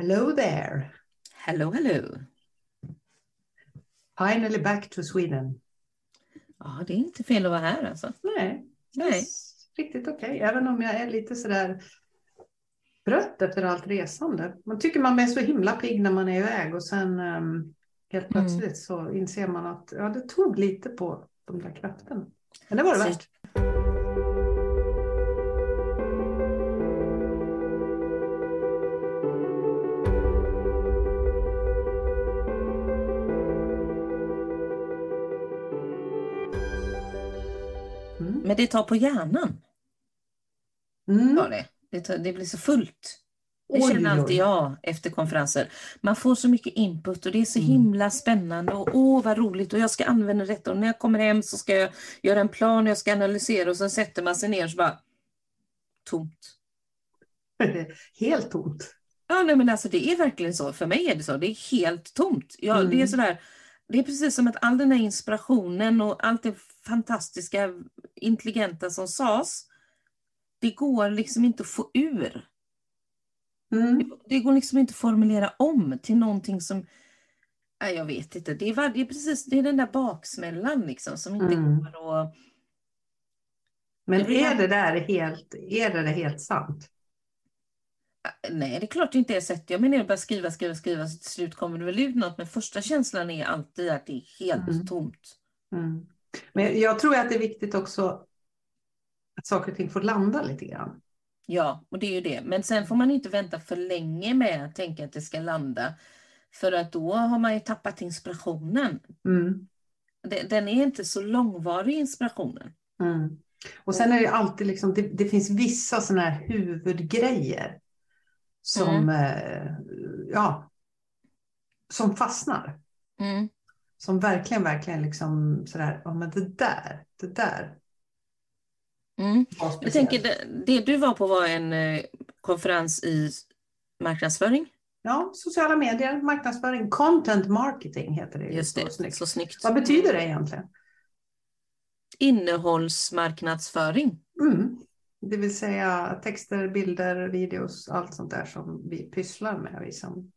Hello there. Hello, hello. Finally back to Sweden. Ja, det är inte fel att vara här alltså. Nej, Nej. riktigt okej. Även om jag är lite sådär trött efter allt resande. Man tycker man är så himla pigg när man är iväg och sen ehm, helt Mm. plötsligt så inser man att ja, det tog lite på de där krafterna. Men det var det Så- värt. Men det tar på hjärnan. Mm. Ja, det. Det, tar, det blir så fullt. Det Oj, känner alltid jag efter konferenser. Man får så mycket input och det är så Mm. himla spännande och åh vad roligt och jag ska använda detta och när jag kommer hem så ska jag göra en plan och jag ska analysera och så sätter man sig ner och så bara tomt. Helt tomt. Ja, nej, men alltså det är verkligen så. För mig är det så. Det är helt tomt. Ja, Det är Mm. sådär, det är precis som att all den här inspirationen och allt det fantastiska, intelligenta som sades, det går liksom inte att få ur. Mm. Det går liksom inte att formulera om till någonting som, nej, jag vet inte, det är, var- det är precis det är den där baksmällan liksom som inte Mm. går att... Men är det där helt, är det, det helt sant? Nej, det är klart det inte är sätt. Jag menar bara skriva, skriva, skriva, så till slut kommer det väl ut något. Men första känslan är alltid att det är helt Mm. tomt. Mm. Men jag tror att det är viktigt också att saker och ting får landa lite grann. Ja, och det är ju det. Men sen får man inte vänta för länge med att tänka att det ska landa. För att då har man ju tappat inspirationen. Mm. De- Den är inte så långvarig, inspirationen. Mm. Och sen är det alltid liksom, det, det finns vissa sådana här huvudgrejer som, eh, ja, som fastnar. Mm. Som verkligen, verkligen liksom sådär, ja men det där, det där Mm. Jag tänker, det, det du var på var en eh, konferens i marknadsföring. Ja, sociala medier, marknadsföring, content marketing heter det. ju Just så det, snyggt. så snyggt. Vad betyder det egentligen? Innehållsmarknadsföring. Mm. Det vill säga texter, bilder, videos, allt sånt där som vi pysslar med. Vi som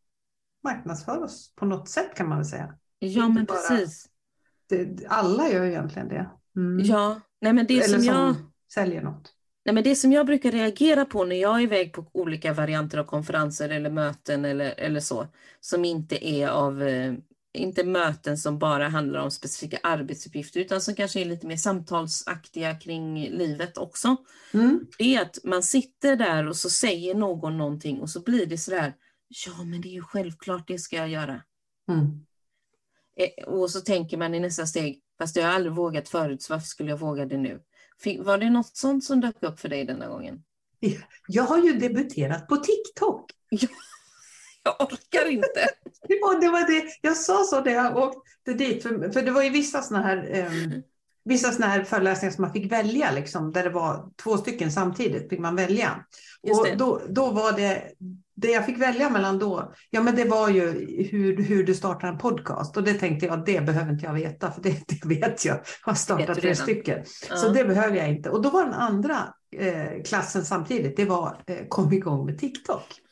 marknadsför oss på något sätt kan man väl säga. Ja, men bara- precis. Det, alla gör egentligen det. Mm. Ja, nej men det Eller som som jag... säljer något. Nej, men det som jag brukar reagera på när jag är iväg på olika varianter av konferenser eller möten eller, eller så, som inte är av, eh, inte möten som bara handlar om specifika arbetsuppgifter, utan som kanske är lite mer samtalsaktiga kring livet också, Mm. det är att man sitter där och så säger någon någonting och så blir det sådär, ja men det är ju självklart det ska jag göra. Mm. Eh, Och så tänker man i nästa steg, fast jag har aldrig vågat förut, så varför skulle jag våga det nu? Var det något sånt som dök upp för dig denna gången? Jag har ju debuterat på TikTok. Jag orkar inte. Och det var det, jag sa så när jag åkte dit, för, för det var ju vissa sådana här, eh, vissa såna här föreläsningar som man fick välja, liksom, där det var två stycken samtidigt, fick man välja. Och då, då var det, det jag fick välja mellan då, ja men det var ju hur, hur du startar en podcast. Och det tänkte jag, det behöver inte jag veta, för det, det vet jag. Jag har startat tre stycken. Ja. Så det behöver jag inte. Och då var den andra eh, klassen samtidigt, det var eh, kom igång med TikTok.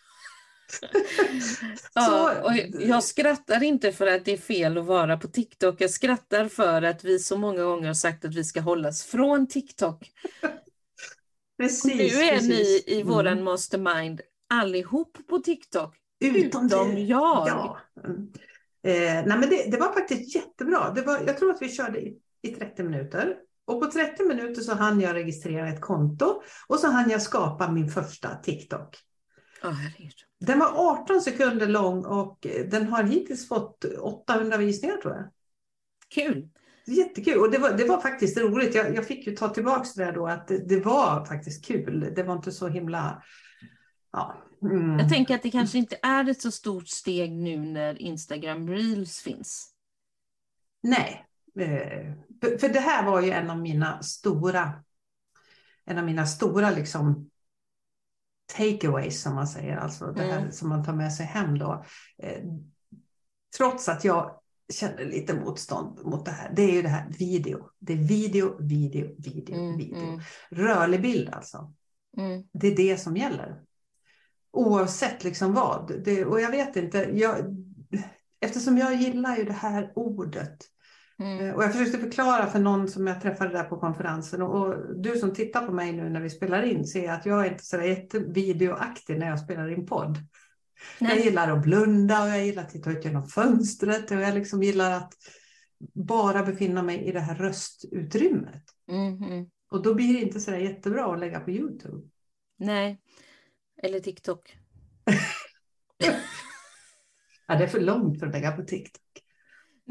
Ja, och jag skrattar inte för att det är fel att vara på TikTok. Jag skrattar för att vi så många gånger har sagt att vi ska hållas från TikTok. Precis, Och nu är precis. ni i Mm. våran mastermind allihop på TikTok. Utom, utom jag. Ja. Mm. Eh, nej men det, det var faktiskt jättebra. Det var, jag tror att vi körde i, i 30 minuter. Och på 30 minuter så hann jag registrera ett konto och så hann jag skapa min första TikTok. Herregud. Den var 18 sekunder lång och den har hittills fått 800 visningar tror jag. Kul. Jättekul och det var, det var faktiskt roligt. Jag, jag fick ju ta tillbaka det där då att det, det var faktiskt kul. Det var inte så himla... Ja. Mm. Jag tänker att det kanske inte är ett så stort steg nu när Instagram Reels finns. Nej, eh, för det här var ju en av mina stora, en av mina stora liksom takeaways som man säger, alltså det här Mm. som man tar med sig hem då. Eh, Trots att jag känner lite motstånd mot det här, det är ju det här video. Det är video, video, video, Mm, video. mm, Rörlig bild alltså. mm. Det är det som gäller. Oavsett liksom vad. Det, och jag vet inte, jag, eftersom jag gillar ju det här ordet. Mm. Eh, och jag försökte förklara för någon som jag träffade där på konferensen och, och du som tittar på mig nu när vi spelar in ser att jag är inte så jättevideoaktig när jag spelar in podd. Nej. Jag gillar att blunda och jag gillar att titta ut genom fönstret och jag liksom gillar att bara befinna mig i det här röstutrymmet. Mm. Och då blir det inte så jättebra att lägga på Youtube. Nej, eller TikTok. ja, det är för långt för att lägga på TikTok.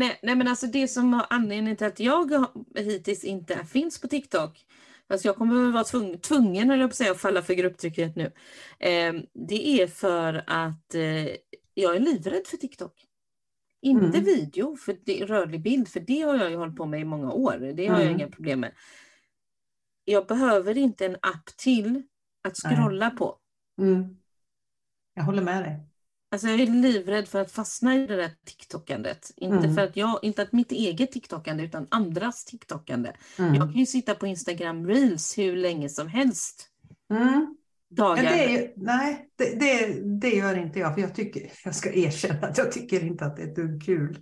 Nej, nej men alltså det som har anledningen till att jag hittills inte finns på TikTok, fast jag kommer vara tvungen, tvungen jag på säga, att falla för grupptrycket nu, eh, det är för att eh, jag är livrädd för TikTok. Inte mm. video, för det, rörlig bild, för det har jag ju hållit på med i många år. Det har mm. jag inga problem med. Jag behöver inte en app till att scrolla Nej. på. Mm. Jag håller med dig. Alltså jag är livrädd för att fastna i det där TikTokandet. Inte mm. för att jag, inte att mitt eget TikTokande utan andras TikTokande. Mm. Jag kan ju sitta på Instagram Reels hur länge som helst. Mm. Dagar. Ja, det är, nej, det, det, det, gör inte jag. För jag, tycker, jag ska erkänna att jag tycker inte att det är ett dugg kul.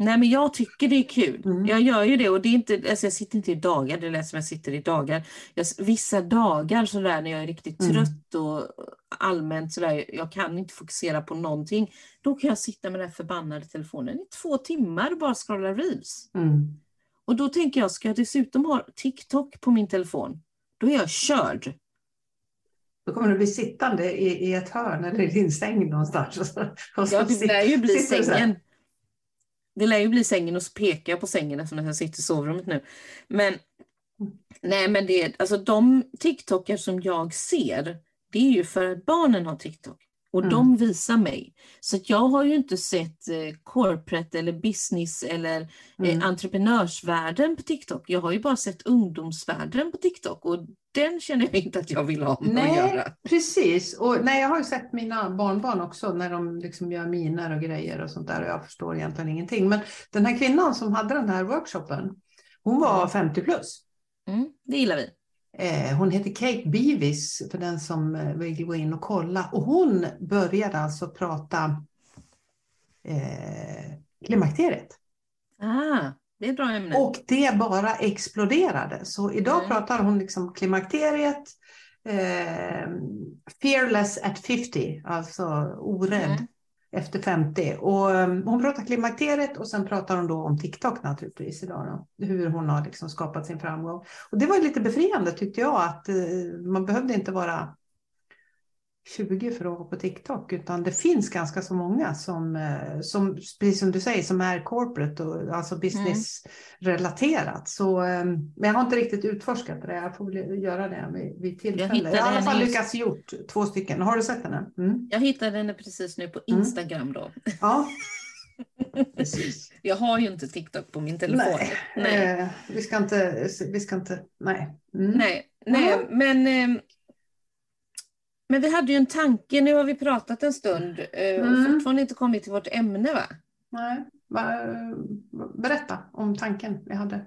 Nej, men jag tycker det är kul. Mm. Jag gör ju det och det är inte, alltså jag sitter inte i dagar, det är som jag sitter i dagar. Jag, vissa dagar sådär när jag är riktigt mm. trött och allmänt sådär, jag kan inte fokusera på någonting. Då kan jag sitta med den förbannade telefonen i två timmar och bara scrolla reels. Mm. Och då tänker jag, ska jag dessutom ha TikTok på min telefon, då är jag körd. Då kommer du bli sittande i, i ett hörn eller i din säng någonstans. Och så, och så ja, det lär ju bli sängen. Det lär ju bli sängen och så pekar jag på sängen eftersom jag sitter i sovrummet nu. Men nej, men det, alltså de TikTokar som jag ser, det är ju för att barnen har TikTok. Och mm. de visar mig. Så jag har ju inte sett eh, corporate eller business eller eh, mm. entreprenörsvärlden på TikTok. Jag har ju bara sett ungdomsvärlden på TikTok och den känner jag inte att jag vill ha med nej, att göra. Precis, och nej, jag har ju sett mina barnbarn också när de liksom gör miner och grejer och sånt där och jag förstår egentligen ingenting. Men den här kvinnan som hade den här workshopen, hon var 50 plus. Mm, det gillar vi. Eh, hon heter Kate Beavis för den som eh, vill gå in och kolla. Och hon började alltså prata eh, klimakteriet. Ah, det är ett bra ämne. Och det bara exploderade. Så idag mm. pratar hon liksom klimakteriet, eh, fearless at 50, alltså orädd. Mm efter 50. Och um, hon pratar klimakteriet och sen pratar hon då om TikTok naturligtvis idag. Då, hur hon har liksom skapat sin framgång. Och det var lite befriande tyckte jag att uh, man behövde inte vara 20 för att vara på TikTok, utan det finns ganska så många som, eh, som precis som du säger, som är corporate och alltså business-relaterat. Så, eh, men jag har inte riktigt utforskat det, jag får väl göra det vid, tillfälle. Jag, jag har i alla fall lyckats gjort två stycken. Har du sett den? Mm. Jag hittade den precis nu på mm. Instagram mm. då. Ja. Precis. Jag har ju inte TikTok på min telefon. Nej, nej. Eh, vi ska inte, vi ska inte, nej. Mm. Nej, nej, men eh, men vi hade ju en tanke, nu har vi pratat en stund eh, och mm. fortfarande inte kommit till vårt ämne va? Nej, berätta om tanken vi hade.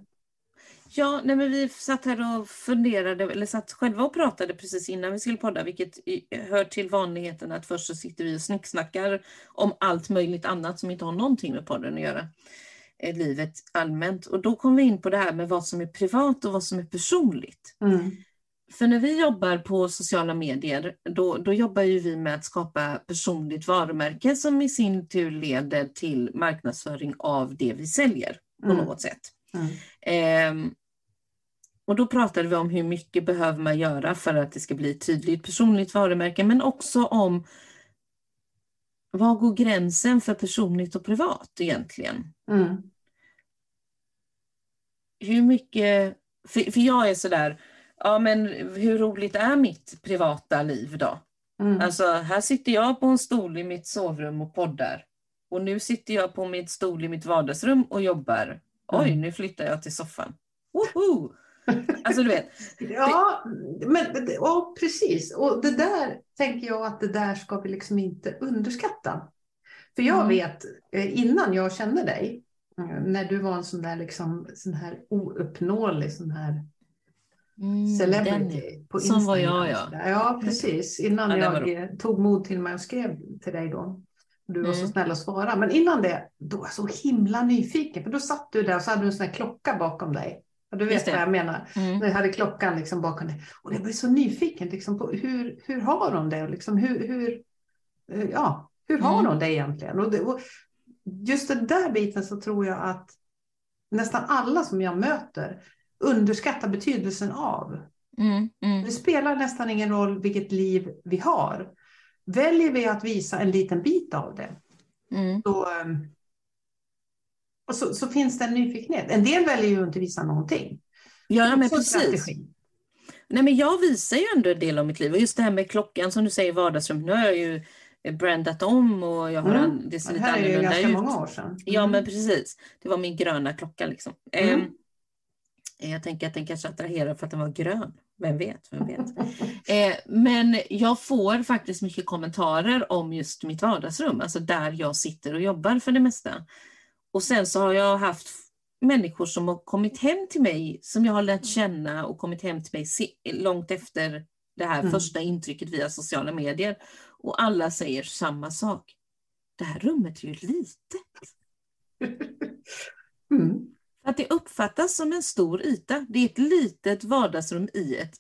Ja, nej men vi satt här och funderade, eller satt själva och pratade precis innan vi skulle podda, vilket hör till vanligheten att först så sitter vi och snicksnackar om allt möjligt annat som inte har någonting med podden att göra. Eh, livet allmänt. Och då kom vi in på det här med vad som är privat och vad som är personligt. Mm. För när vi jobbar på sociala medier, då, då jobbar ju vi med att skapa personligt varumärke som i sin tur leder till marknadsföring av det vi säljer på mm. något sätt. Mm. Eh, och då pratade vi om hur mycket behöver man göra för att det ska bli tydligt personligt varumärke, men också om var går gränsen för personligt och privat egentligen? Mm. Hur mycket, för, för jag är sådär, ja men hur roligt är mitt privata liv då? Mm. Alltså här sitter jag på en stol i mitt sovrum och poddar. Och nu sitter jag på mitt stol i mitt vardagsrum och jobbar. Oj, mm. nu flyttar jag till soffan. Woho! Alltså du vet. ja, men, ja, precis. Och det där tänker jag att det där ska vi liksom inte underskatta. För jag mm. vet, eh, innan jag kände dig, eh, när du var en sån där, liksom, sån här ouppnåelig, sån här Mm, Celebrity den, på Instagram. Som var jag ja. Ja, precis. Innan ja, jag tog mod till mig och skrev till dig då. Du var mm. så snäll att svara. Men innan det, då var jag så himla nyfiken. För då satt du där och så hade du en sån här klocka bakom dig. Och du vet vad jag menar. Mm. Jag hade klockan liksom bakom dig. Och jag blev så nyfiken liksom, på hur, hur har de det? Liksom, hur, hur, eh, ja, hur har mm. de det egentligen? Och, det, och just den där biten så tror jag att nästan alla som jag möter underskattar betydelsen av. Mm, mm. Det spelar nästan ingen roll vilket liv vi har. Väljer vi att visa en liten bit av det, mm. så, ehm, och så, så, finns det en nyfikenhet. En del väljer ju inte visa någonting. Ja, men precis. Nej, men jag visar ju ändå en del av mitt liv. Och just det här med klockan som du säger vardagsrum. Nu har jag ju brandat om och jag har mm. det ser lite annorlunda ut. Det här är ju ganska ut. många år sedan. Mm. Ja, men precis. Det var min gröna klocka liksom. Mm. Um, jag tänker att den kanske attraherar för att den var grön. Vem vet? Vem vet? eh, men jag får faktiskt mycket kommentarer om just mitt vardagsrum, alltså där jag sitter och jobbar för det mesta. Och sen så har jag haft människor som har kommit hem till mig, som jag har lärt känna och kommit hem till mig långt efter det här mm. första intrycket via sociala medier. Och alla säger samma sak. Det här rummet är ju litet. Mm. Att det uppfattas som en stor yta. Det är ett litet vardagsrum i ett,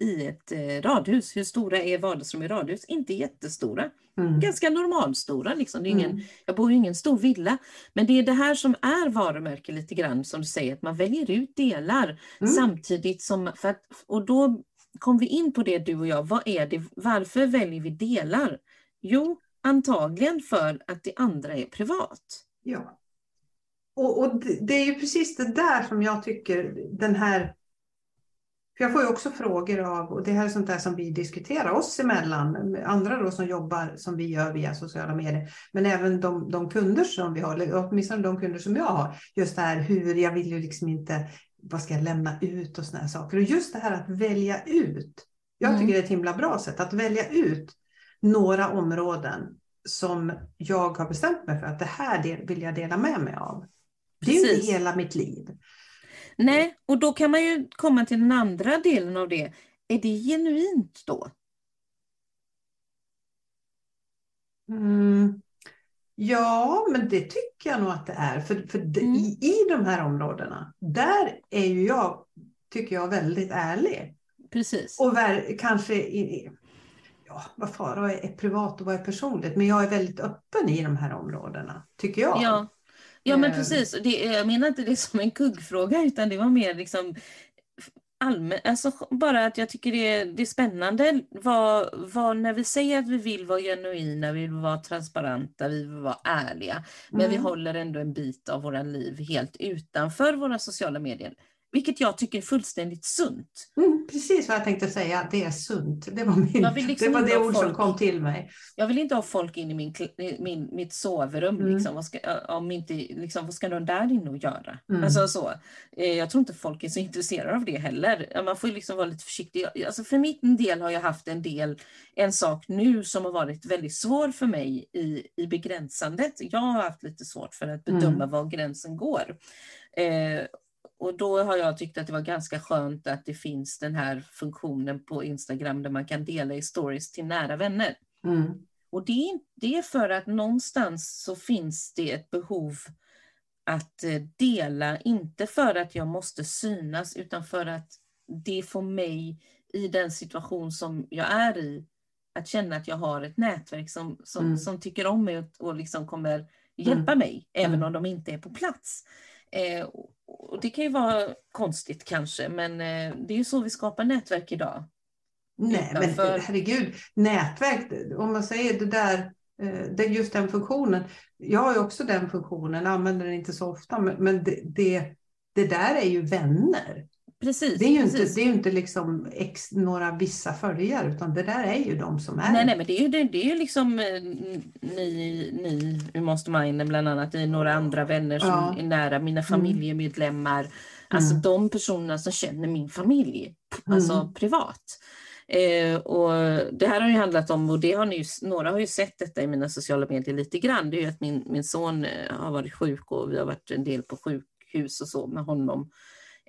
i ett eh, radhus. Hur stora är vardagsrum i radhus? Inte jättestora. Mm. Ganska normalstora. Liksom. Det är ingen, mm. Jag bor ju i ingen stor villa. Men det är det här som är varumärke lite grann, som du säger, att man väljer ut delar mm. samtidigt som... För att, och då kom vi in på det du och jag. Vad är det, varför väljer vi delar? Jo, antagligen för att det andra är privat. Ja. Och, och det är ju precis det där som jag tycker den här för jag får ju också frågor av, och det här är sånt där som vi diskuterar oss emellan, andra då som jobbar som vi gör via sociala medier, men även de, de kunder som vi har, eller åtminstone de kunder som jag har, just det här hur jag vill ju liksom inte, vad ska jag lämna ut och såna här saker. Och just det här att välja ut, jag mm. tycker det är ett himla bra sätt att välja ut några områden som jag har bestämt mig för att det här vill jag dela med mig av. Det är ju inte hela mitt liv. Nej, och då kan man ju komma till den andra delen av det. Är det genuint då? Mm. Ja, men det tycker jag nog att det är. För, för mm. i, i de här områdena, där är ju jag, tycker jag, väldigt ärlig. Precis. Och ver, kanske, i, ja, vad fara är privat och vad är personligt, men jag är väldigt öppen i de här områdena, tycker jag. Ja, Ja men eh. precis, det, jag menar inte det som en kuggfråga utan det var mer liksom allmän, alltså bara att jag tycker det är, det är spännande vad, vad, när vi säger att vi vill vara genuina, vi vill vara transparenta, vi vill vara ärliga, men mm. vi håller ändå en bit av våra liv helt utanför våra sociala medier. Vilket jag tycker är fullständigt sunt. Mm, precis vad jag tänkte säga, det är sunt. Det var, min, liksom det, var det ord folk, som kom till mig. Jag vill inte ha folk in i min, min, mitt sovrum. Mm. Liksom. Vad, ska, om inte, liksom, vad ska de där inne och göra? Mm. Alltså, så. Eh, jag tror inte folk är så intresserade av det heller. Man får liksom vara lite försiktig. Alltså, för min del har jag haft en del, en sak nu som har varit väldigt svår för mig i, i begränsandet. Jag har haft lite svårt för att bedöma mm. var gränsen går. Eh, och då har jag tyckt att det var ganska skönt att det finns den här funktionen på Instagram där man kan dela i stories till nära vänner. Mm. Och det är, det är för att någonstans så finns det ett behov att eh, dela, inte för att jag måste synas utan för att det får mig i den situation som jag är i att känna att jag har ett nätverk som, som, mm. som tycker om mig och, och liksom kommer hjälpa mm. mig, även mm. om de inte är på plats. Eh, och det kan ju vara konstigt kanske, men eh, det är ju så vi skapar nätverk idag. Nej, Utanför... men herregud, nätverk, om man säger det där, eh, just den funktionen. Jag har ju också den funktionen, använder den inte så ofta, men det, det, det där är ju vänner. Precis, det är ju precis. inte, det är inte liksom ex, några vissa följare, utan det där är ju de som är. Nej, nej men det är ju, det, det är ju liksom eh, ni, ni i Masterminden bland annat, i några andra vänner som ja. är nära, mina mm. familjemedlemmar. Mm. Alltså de personerna som känner min familj, alltså mm. privat. Eh, och det här har ju handlat om, och det har ni, några har ju sett detta i mina sociala medier lite grann, det är ju att min, min son eh, har varit sjuk och vi har varit en del på sjukhus och så med honom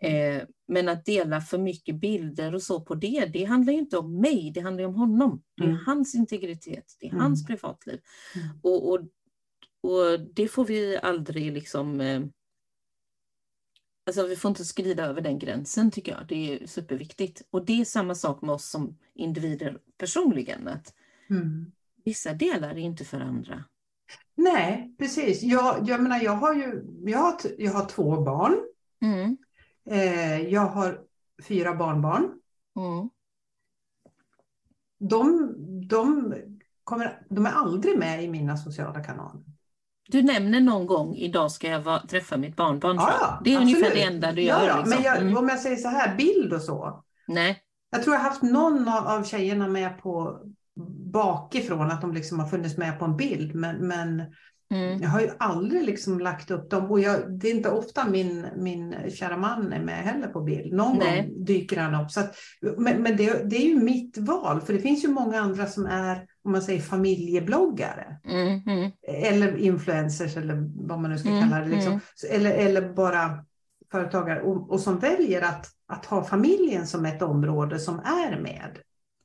Eh, men att dela för mycket bilder och så på det, det handlar ju inte om mig, det handlar om honom. Det är Mm. hans integritet, det är Mm. hans privatliv. Mm. Och, och, och det får vi aldrig liksom... Eh, alltså vi får inte skrida över den gränsen tycker jag. Det är superviktigt. Och det är samma sak med oss som individer personligen. Att Mm. vissa delar är inte för andra. Nej, precis. Jag, jag menar, jag har ju jag har, jag har två barn. Mm. Eh, jag har fyra barnbarn. Mm. De, de, kommer, de är aldrig med i mina sociala kanaler. Du nämner någon gång, idag ska jag va- träffa mitt barnbarn. Ja, det är absolut. ungefär det enda du gör. ja, liksom. Men jag, mm. om jag säger så här, bild och så. Nej. Jag tror jag har haft någon av, av tjejerna med på bakifrån, att de liksom har funnits med på en bild. Men, men Mm. jag har ju aldrig liksom lagt upp dem. Och jag, det är inte ofta min, min kära man är med heller på bild. Någon Nej. gång dyker han upp. Så att, men men det, det är ju mitt val, för det finns ju många andra som är, om man säger familjebloggare. Mm. Mm. Eller influencers eller vad man nu ska Mm, kalla det. Liksom. mm. Så- Eller, eller bara företagare och, och som väljer att, att ha familjen som ett område som är med.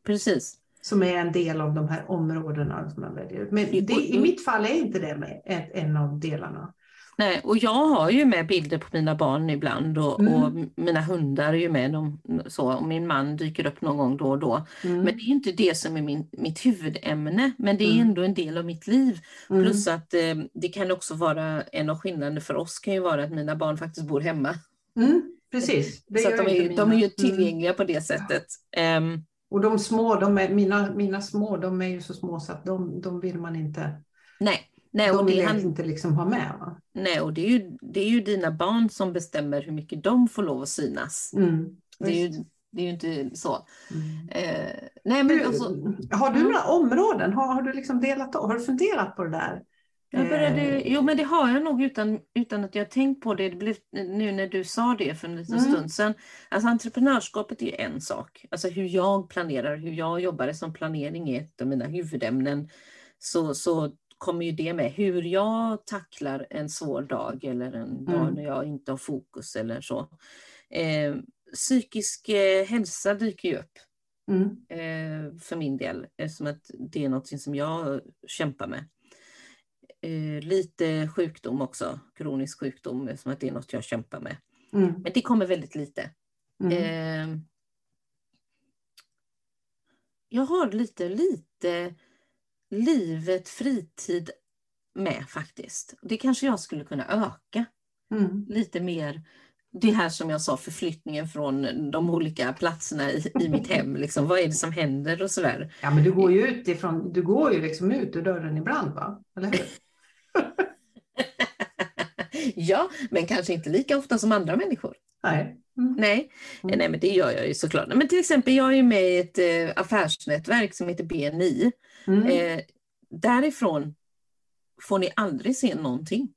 Precis. Som är en del av de här områdena som man väljer ut. Men Jo, det, i mitt fall är inte det med ett, en av delarna. Nej, och jag har ju med bilder på mina barn ibland och, Mm. och mina hundar är ju med. De, så, och min man dyker upp någon gång då och då. Mm. Men det är inte det som är min, mitt huvudämne, men det är Mm. ändå en del av mitt liv. Mm. Plus att eh, det kan också vara, en av skillnaderna för oss kan ju vara att mina barn faktiskt bor hemma. Mm, precis. Det så de, är, de är ju Mm. tillgängliga på det sättet. Ehm, Och de små, de är, mina, mina små, de är ju så små så att de, de vill man inte, nej, nej, de och vill det, jag han, inte liksom ha med. Va? nej, och det är, ju, det är ju dina barn som bestämmer hur mycket de får lov att synas. Mm, Det är, ju, det är ju inte så. Mm. Eh, nej, men Du, alltså, har du Mm. några områden? Har, har du liksom delat Har du funderat på det där? Jag började, Eh, jo, men det har jag nog utan, utan att jag tänkt på det. Det blev nu när du sa det för en liten Mm. stund sedan. Alltså entreprenörskapet är en sak. Alltså hur jag planerar, hur jag jobbar som planering är ett av mina huvudämnen. Så, så kommer ju det med hur jag tacklar en svår dag eller en dag Mm. när jag inte har fokus eller så. Eh, psykisk eh, hälsa dyker ju upp. Mm. eh, för min del, eftersom att det är något som jag kämpar med. Eh, lite sjukdom också, kronisk sjukdom, eftersom att det är något jag kämpar med. Mm. Men det kommer väldigt lite. Mm. Eh, jag har lite, lite livet, fritid med faktiskt. Det kanske jag skulle kunna öka Mm. lite mer. Det här som jag sa, förflyttningen från de olika platserna i, i mitt hem. Liksom, vad är det som händer och sådär. Ja, men du går ju ut ifrån, du går ju liksom ut ur dörren ibland, va? Eller hur? ja, men kanske inte lika ofta som andra människor. Nej. Mm. Nej, Mm. nej men det gör jag ju såklart. Men till exempel, jag är med i ett eh, affärsnätverk som heter BNI. Mm. Eh, därifrån får ni aldrig se någonting.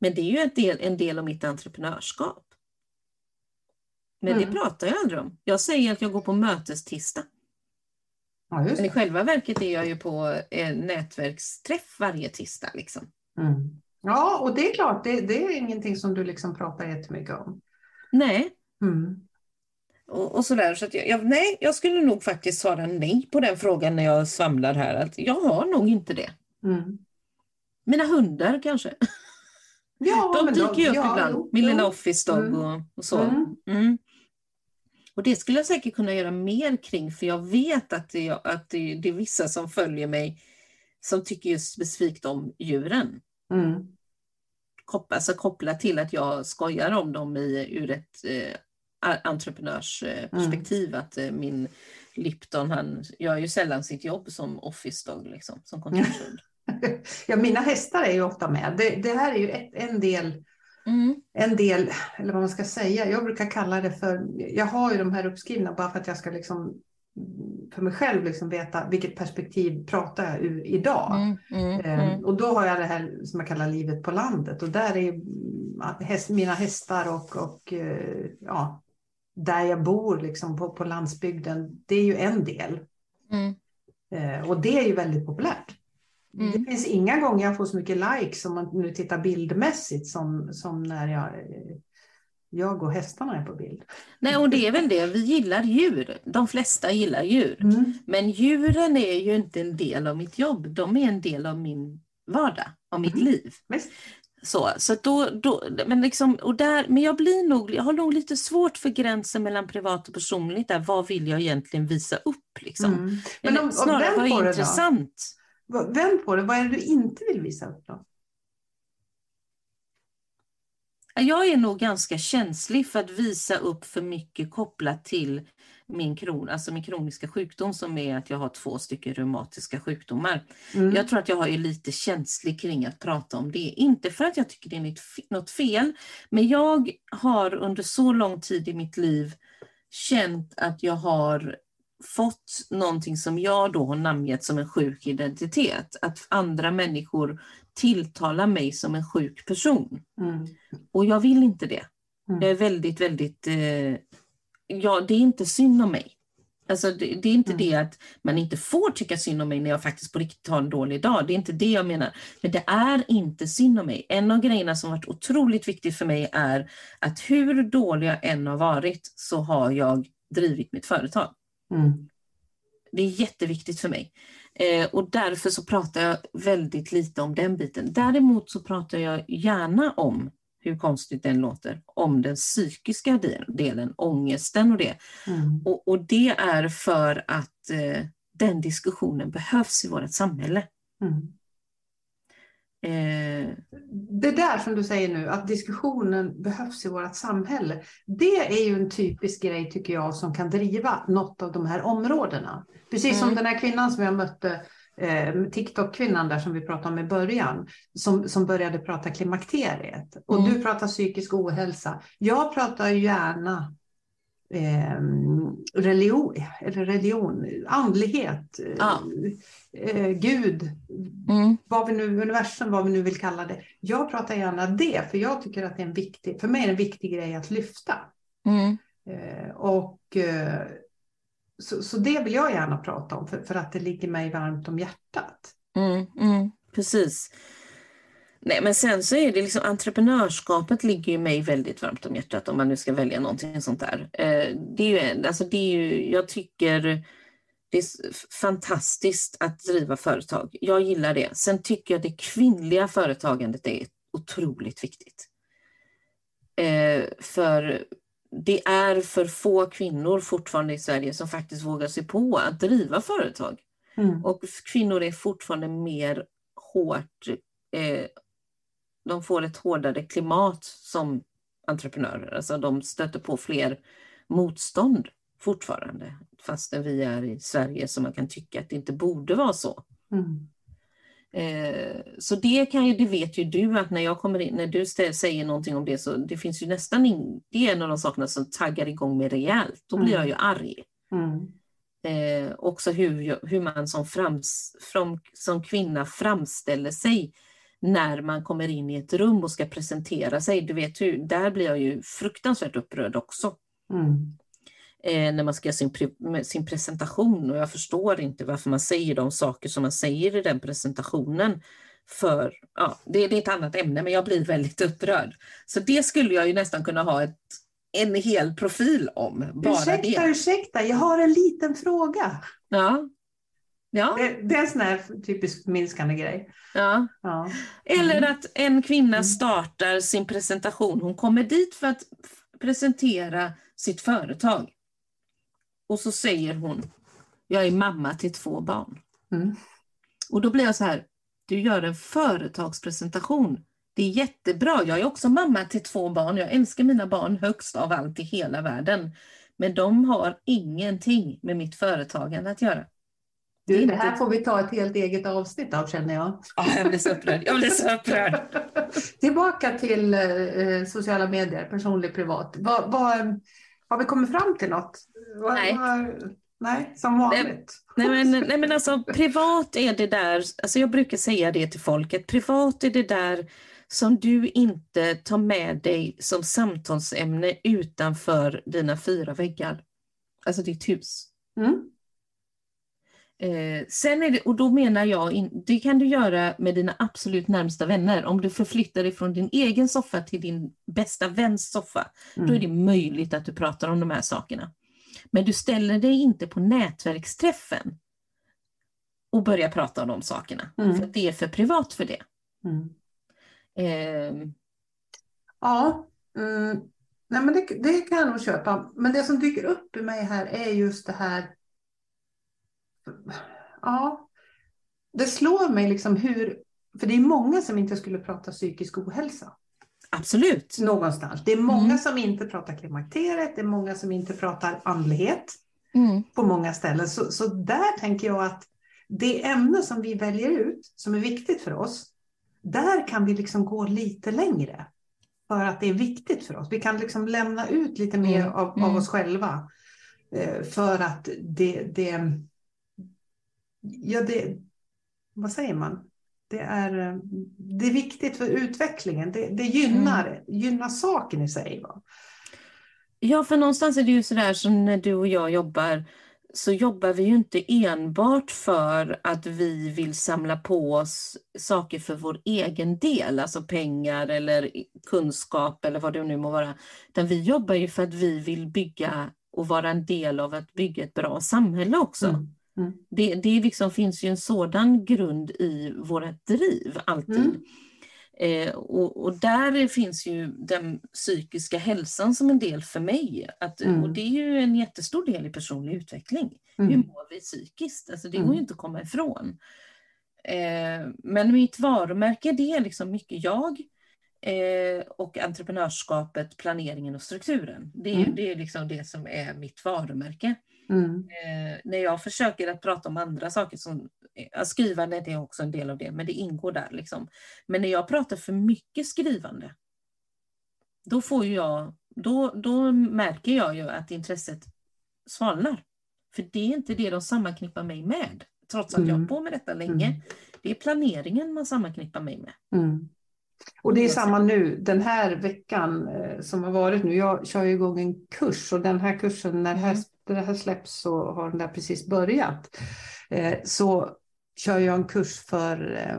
Men det är ju en del, en del av mitt entreprenörskap. Men det Mm. pratar jag aldrig om. Jag säger att jag går på mötestisdag. Ja, Men i själva verket är jag ju på en nätverksträff varje tisdag. Liksom. Mm. Ja, och det är klart, det, det är ingenting som du liksom pratar jättemycket om. Nej, Mm. och, och sådär. Så jag, jag, nej, jag skulle nog faktiskt svara nej på den frågan när jag svamlar här. Att jag har nog inte det. Mm. Mina hundar kanske. Ja, De men dyker ju upp ja, ibland. jo, Min jo. lilla office dog Mm. och, och så. Mm. Mm. Och det skulle jag säkert kunna göra mer kring för jag vet att, det, att det, det är vissa som följer mig som tycker just specifikt om djuren. Mm. Kop- Alltså kopplat till att jag skojar om dem i, ur ett eh, entreprenörsperspektiv. Att eh, min Lipton, han gör ju sällan sitt jobb som office dog, liksom, som kontorshund. Ja, mina hästar är ju ofta med. Det, det här är ju ett, en del Mm. en del, eller vad man ska säga, jag brukar kalla det för, jag har ju de här uppskrivna bara för att jag ska liksom för mig själv liksom veta vilket perspektiv pratar jag ur idag. Mm, mm, Eh, mm. Och då har jag det här som jag kallar livet på landet och där är häst, mina hästar och, och eh, ja, där jag bor liksom på, på landsbygden, det är ju en del. Mm. Eh, och det är ju väldigt populärt. Mm. Det finns inga gånger jag får så mycket likes om man nu tittar bildmässigt som, som när jag eh, Jag och hästarna är på bild. Nej, och det är väl det, vi gillar djur. De flesta gillar djur. Mm. Men djuren är ju inte en del av mitt jobb, de är en del av min vardag, av mitt Mm. liv. Visst. Så, så då, då, men, liksom, och där, men jag, blir nog, jag har nog lite svårt för gränsen mellan privat och personligt. Där. Vad vill jag egentligen visa upp? Liksom? Mm. Men om, snarare, vad är då? intressant? Vänd på det, vad är det du inte vill visa upp då? Jag är nog ganska känslig för att visa upp för mycket kopplat till min, kron, alltså min kroniska sjukdom som är att jag har två stycken reumatiska sjukdomar. Mm. Jag tror att jag är lite känslig kring att prata om det. Inte för att jag tycker det är något fe- något fel, men jag har under så lång tid i mitt liv känt att jag har fått någonting som jag då har namngett som en sjuk identitet. Att andra människor tilltalar mig som en sjuk person. Mm. Och jag vill inte det. Mm. Jag är väldigt, väldigt... Eh, ja, det är inte synd om mig. Alltså det, det är inte Mm. det att man inte får tycka synd om mig när jag faktiskt på riktigt har en dålig dag. Det är inte det jag menar. Men det är inte synd om mig. En av grejerna som varit otroligt viktigt för mig är att hur dålig jag än har varit så har jag drivit mitt företag. Mm. Det är jätteviktigt för mig. Eh, och därför så pratar jag väldigt lite om den biten. Däremot så pratar jag gärna om, hur konstigt den låter, om den psykiska del- delen, ångesten och det. Mm. Och, och det är för att eh, den diskussionen behövs i vårt samhälle. Mm. Eh, Det där som du säger nu, att diskussionen behövs i vårt samhälle. Det är ju en typisk grej tycker jag som kan driva något av de här områdena. Precis som Mm. den här kvinnan som jag mötte, eh, TikTok-kvinnan där som vi pratade om i början, som, som började prata klimakteriet. Och Mm. du pratar psykisk ohälsa. Jag pratar gärna eh, religion, eller religion, andlighet, eh, Ja. eh, Gud, mm, vad vi nu, universum, vad vi nu vill kalla det. Jag pratar gärna det, för jag tycker att det är en viktig, för mig är det en viktig grej att lyfta. mm, Eh, och eh, så, så det vill jag gärna prata om, för, för att det ligger mig varmt om hjärtat. mm, mm, precis. Nej, men sen så är det liksom entreprenörskapet ligger ju mig väldigt varmt om hjärtat om man nu ska välja någonting sånt där. Eh, det är ju, alltså det är ju, jag tycker det är fantastiskt att driva företag. Jag gillar det. Sen tycker jag det kvinnliga företagandet är otroligt viktigt. Eh, för det är för få kvinnor fortfarande i Sverige som faktiskt vågar sig på att driva företag. Mm. Och kvinnor är fortfarande mer hårt, eh, de får ett hårdare klimat som entreprenörer. Alltså de stöter på fler motstånd fortfarande. Fastän vi är i Sverige så man kan tycka att det inte borde vara så. Mm. Eh, så det kan ju, det vet ju du att när jag kommer in, när du säger någonting om det så det finns ju nästan in, det är en av de sakerna som taggar igång mig rejält. Då blir jag ju arg. Mm. Eh, också hur, hur man som, frams, from, som kvinna framställer sig när man kommer in i ett rum och ska presentera sig. Du vet hur, där blir jag ju fruktansvärt upprörd också. Mm. Eh, när man ska göra sin, sin presentation och jag förstår inte varför man säger de saker som man säger i den presentationen. För, ja, det, det är ett annat ämne men jag blir väldigt upprörd. Så det skulle jag ju nästan kunna ha ett, en hel profil om. Bara Ursäkta, det. ursäkta, jag har en liten fråga. Ja. Ja, Det, det är en sån här typisk minskande grej. ja. Ja. Eller Mm. att en kvinna Mm. startar sin presentation. Hon kommer dit för att presentera sitt företag. Och så säger hon, jag är mamma till två barn. Mm. Och då blir jag så här, du gör en företagspresentation. Det är jättebra, jag är också mamma till två barn. Jag älskar mina barn högst av allt i hela världen. Men de har ingenting med mitt företagande att göra. Du, det här får vi ta ett helt eget avsnitt av känner jag. Ah, jag blir så upprörd. Jag blir så upprörd. Tillbaka till eh, sociala medier, personlig privat. Vad, vad, har vi kommit fram till något? Vad, Nej. Nej, som vanligt. Nej men, nej men alltså privat är det där, alltså jag brukar säga det till folket, privat är det där som du inte tar med dig som samtalsämne utanför dina fyra väggar. Alltså ditt hus. Mm. Eh, sen är det, och då menar jag, det kan du göra med dina absolut närmsta vänner. Om du förflyttar dig från din egen soffa till din bästa väns soffa, Mm. då är det möjligt att du pratar om de här sakerna. Men du ställer dig inte på nätverksträffen och börjar prata om de sakerna. Mm. För det är för privat för det. Mm. Eh, Ja, mm, nej men det, det kan jag nog köpa. Men det som dyker upp i mig här är just det här. Ja, det slår mig liksom hur, för det är många som inte skulle prata psykisk ohälsa absolut. någonstans. Det är många Mm. som inte pratar klimakteriet, det är många som inte pratar andlighet Mm. på många ställen. Så, så där tänker jag att det ämne som vi väljer ut, som är viktigt för oss, där kan vi liksom gå lite längre. För att det är viktigt för oss. Vi kan liksom lämna ut lite mer Mm, av, mm. av oss själva. Eh, För att det, det, ja det, vad säger man? Det är, det är viktigt för utvecklingen. Det, det gynnar, Mm. gynnar saken i sig. Va? Ja, för någonstans är det ju sådär som när du och jag jobbar, så jobbar vi ju inte enbart för att vi vill samla på oss saker för vår egen del, alltså pengar eller kunskap eller vad det nu må vara. Utan vi jobbar ju för att vi vill bygga och vara en del av att bygga ett bra samhälle också. Mm. Mm. Det, det liksom finns ju en sådan grund i vårt driv alltid. Mm. Eh, och, och där finns ju den psykiska hälsan som en del för mig. Att, Mm. Och det är ju en jättestor del i personlig utveckling. Hur Mm. mår vi psykiskt? Alltså det Mm. går ju inte att komma ifrån. Eh, men mitt varumärke det är liksom mycket jag eh, och entreprenörskapet, planeringen och strukturen. Det är, Mm. det är liksom det som är mitt varumärke. Mm. Eh, när jag försöker att prata om andra saker, som, eh, skrivandet är också en del av det, men det ingår där. Liksom. Men när jag pratar för mycket skrivande, då, får jag, då, då märker jag ju att intresset svalnar. För det är inte det de sammanknippar mig med, trots att jag har Mm. på med detta länge. Mm. Det är planeringen man sammanknippar mig med. Mm. Och det är samma nu, den här veckan eh, som har varit nu. Jag kör igång en kurs och den här kursen, när det här, Mm. Det här släpps så har den där precis börjat. Eh, så kör jag en kurs för, eh,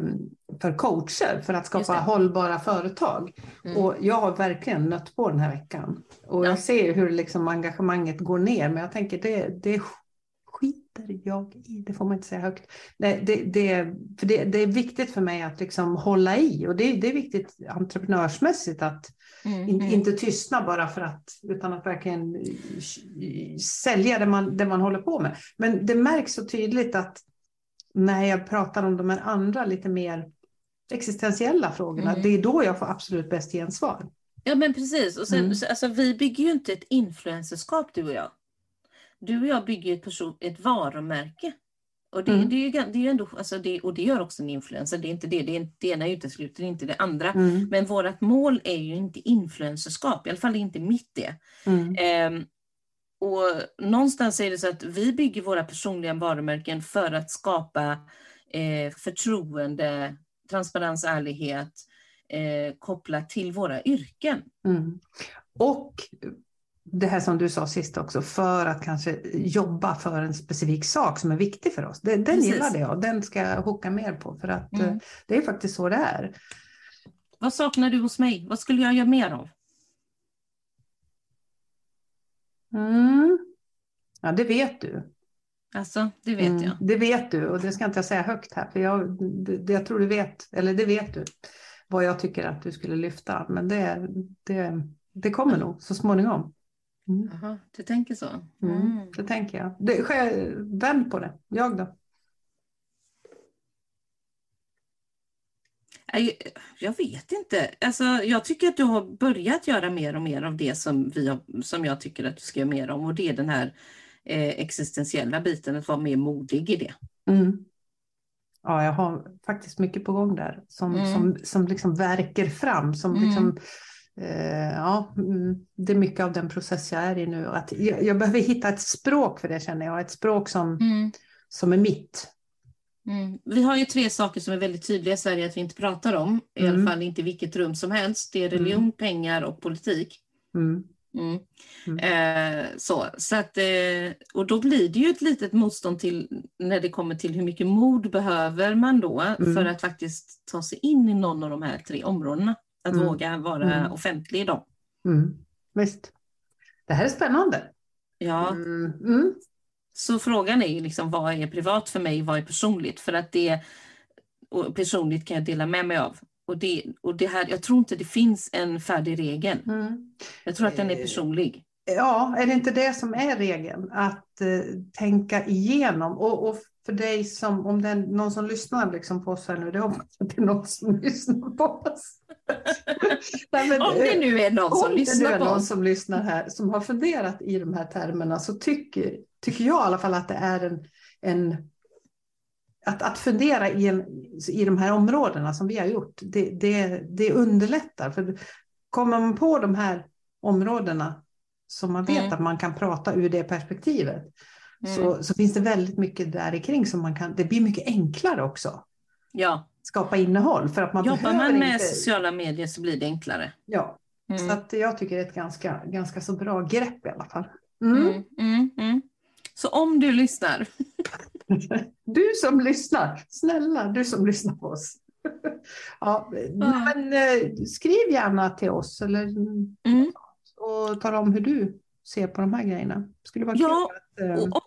för coacher för att skapa hållbara företag. Mm. Och jag har verkligen nött på den här veckan. Och Ja. jag ser hur liksom engagemanget går ner, men jag tänker det, det skiter jag i, det får man inte säga högt. Det, det, det, för det, det är viktigt för mig att liksom hålla i och det, det är viktigt entreprenörsmässigt att Mm, in, mm. inte tystna bara för att, utan att verkligen sälja det man, det man håller på med. Men det märks så tydligt att när jag pratar om de här andra lite mer existentiella frågorna, Mm. det är då jag får absolut bäst gensvar. Ja men precis. Och sen, Mm. så, alltså, vi bygger ju inte ett influencerskap du och jag. Du och jag bygger ett, person, ett varumärke. Och det, Mm. det, är ju, det är ju ändå, alltså det, och det gör också en influencer. Det är inte det, det, är, det ena utesluter inte det andra. Mm. Men vårt mål är ju inte influencerskap, i alla fall inte mitt det. Mm. Ehm, och någonstans är det så att vi bygger våra personliga varumärken för att skapa eh, förtroende, transparens, ärlighet eh, kopplat till våra yrken. Mm. Och det här som du sa sist också, för att kanske jobba för en specifik sak som är viktig för oss. Den, den gillade jag, den ska jag hocka mer på för att Mm. eh, det är faktiskt så det är. Vad saknar du hos mig? Vad skulle jag göra mer av? Mm. Ja, det vet du. Alltså, det vet Mm, jag. Det vet du och det ska inte jag säga högt här, för jag, det, det- jag tror du vet, eller det vet du, vad jag tycker att du skulle lyfta. Men det, det, det kommer nog så småningom. Mm. Jaha, du tänker så? Mm. Mm. Det tänker jag. Det, vänd på det. Jag då? Nej, Jag vet inte. Alltså, jag tycker att du har börjat göra mer och mer av det som, vi har, som jag tycker att du ska göra mer om. Och det är den här eh, existentiella biten, att vara mer modig i det. Mm. Ja, jag har faktiskt mycket på gång där som, Mm. som, som liksom verkar fram. Som Mm. liksom, ja, mm, det är mycket av den process jag är i nu. Att jag, jag behöver hitta ett språk för det känner jag. Ett språk som, som är mitt. Mm. Vi har ju tre saker som är väldigt tydliga i Sverige att vi inte pratar om. I Mm. alla fall inte i vilket rum som helst. Det är religion, pengar och politik. Mm. Mm. Eh, så, så att, eh, och då blir det ju ett litet motstånd till när det kommer till hur mycket mod behöver man då Mm. för att faktiskt ta sig in i någon av de här tre områdena. Att Mm. våga vara Mm. offentlig i dem. Mm. Visst. Det här är spännande. Ja, Mm. Mm. så frågan är ju liksom vad är privat för mig, vad är personligt? För att det och personligt kan jag dela med mig av. Och det, och det här, jag tror inte det finns en färdig regel. Mm. Jag tror att den är personlig. Ja, är det inte det som är regeln? Att eh, tänka igenom. Och, och för dig som, om det är någon som lyssnar liksom på oss här nu, det hoppas jag att det är någon som lyssnar på oss. Nej, men, Om det eh, nu är någon som lyssnar är någon som lyssnar här som har funderat i de här termerna så tycker, tycker jag i alla fall att det är en, en att, att fundera i, en, i de här områdena som vi har gjort, det, det, det underlättar. För kommer man på de här områdena som man vet Mm. att man kan prata ur det perspektivet, Mm. så, så finns det väldigt mycket där kring som man kan, det blir mycket enklare också. Ja, Skapa innehåll för att man jobbar man med inte... sociala medier så blir det enklare. Ja, Mm. så att jag tycker det är ett ganska, ganska så bra grepp i alla fall. Mm. Mm, mm, mm. Så om du lyssnar, Du som lyssnar, snälla du som lyssnar på oss. Ja, men, eh, skriv gärna till oss eller, mm. och tala om hur du ser på de här grejerna. skulle vara Ja, kul att, eh, och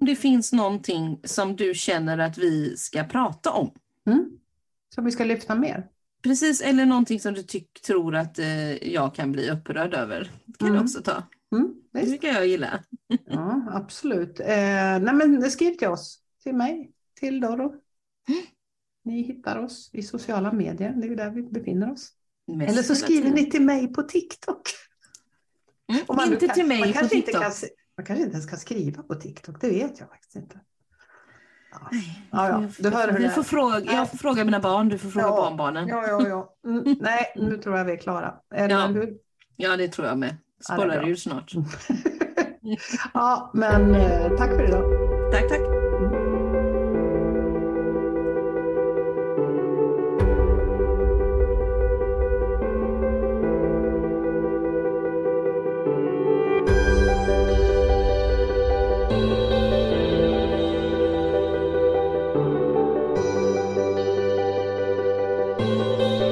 om det finns någonting som du känner att vi ska prata om. mm, som vi ska lyfta mer. Precis, eller någonting som du tyck, tror att eh, jag kan bli upprörd över. kan Mm. du också ta. Mm, Det brukar jag gilla. Ja, absolut. Eh, nej, men skriv till oss, till mig, till Doro. Ni hittar oss i sociala medier, det är där vi befinner oss. Mest Eller så skriver ni till mig på TikTok. Mm, man inte kan- till mig på TikTok. kan, man kanske inte ens kan skriva på TikTok, det vet jag faktiskt inte. Ja, Nej, ja, ja. du hör hur det får fråga, jag får fråga mina barn, du får fråga Ja. barnbarnen. Ja, ja, ja. Mm, nej, nu tror jag vi är klara. Eller Ja. hur? Ja, det tror jag med. Ja, Spårar bra. ur snart. ja, men eh, tack för idag. Tack, tack. Música